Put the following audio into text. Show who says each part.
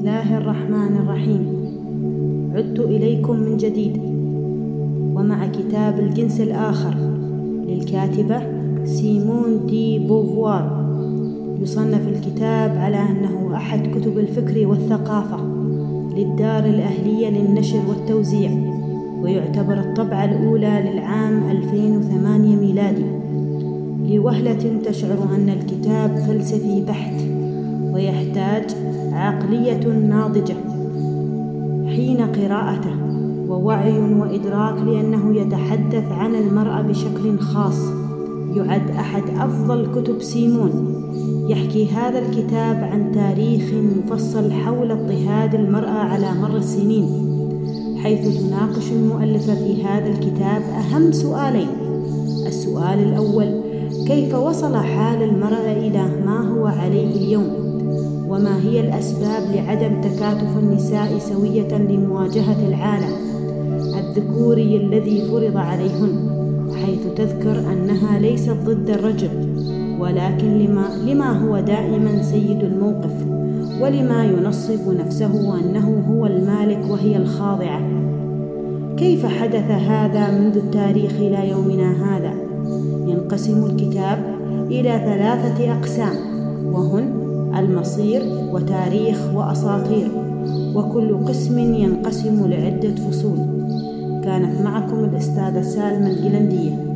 Speaker 1: الله الرحمن الرحيم عدت إليكم من جديد ومع كتاب الجنس الآخر للكاتبة سيمون دي بوفوار يصنف الكتاب على أنه أحد كتب الفكر والثقافة للدار الأهلية للنشر والتوزيع ويعتبر الطبعة الأولى للعام 2008 ميلادي لوهلة تشعر أن الكتاب فلسفي بحت ويحتاج عقلية ناضجة حين قراءته ووعي وإدراك لأنه يتحدث عن المرأة بشكل خاص. يعد أحد أفضل كتب سيمون. يحكي هذا الكتاب عن تاريخ مفصل حول اضطهاد المرأة على مر السنين حيث تناقش المؤلفة في هذا الكتاب أهم سؤالين. السؤال الأول كيف وصل حال المرأة إلى ما هو عليه اليوم؟ وما هي الأسباب لعدم تكاتف النساء سوية لمواجهة العالم؟ الذكوري الذي فرض عليهن حيث تذكر أنها ليست ضد الرجل ولكن لما, لما هو دائما سيد الموقف ولما ينصب نفسه أنه هو المالك وهي الخاضعة. كيف حدث هذا منذ التاريخ إلى يومنا هذا؟ ينقسم الكتاب إلى ثلاثة أقسام وهن المصير وتاريخ وأساطير. وكل قسم ينقسم لعدة فصول. كانت معكم الأستاذة سالمة الجلندية.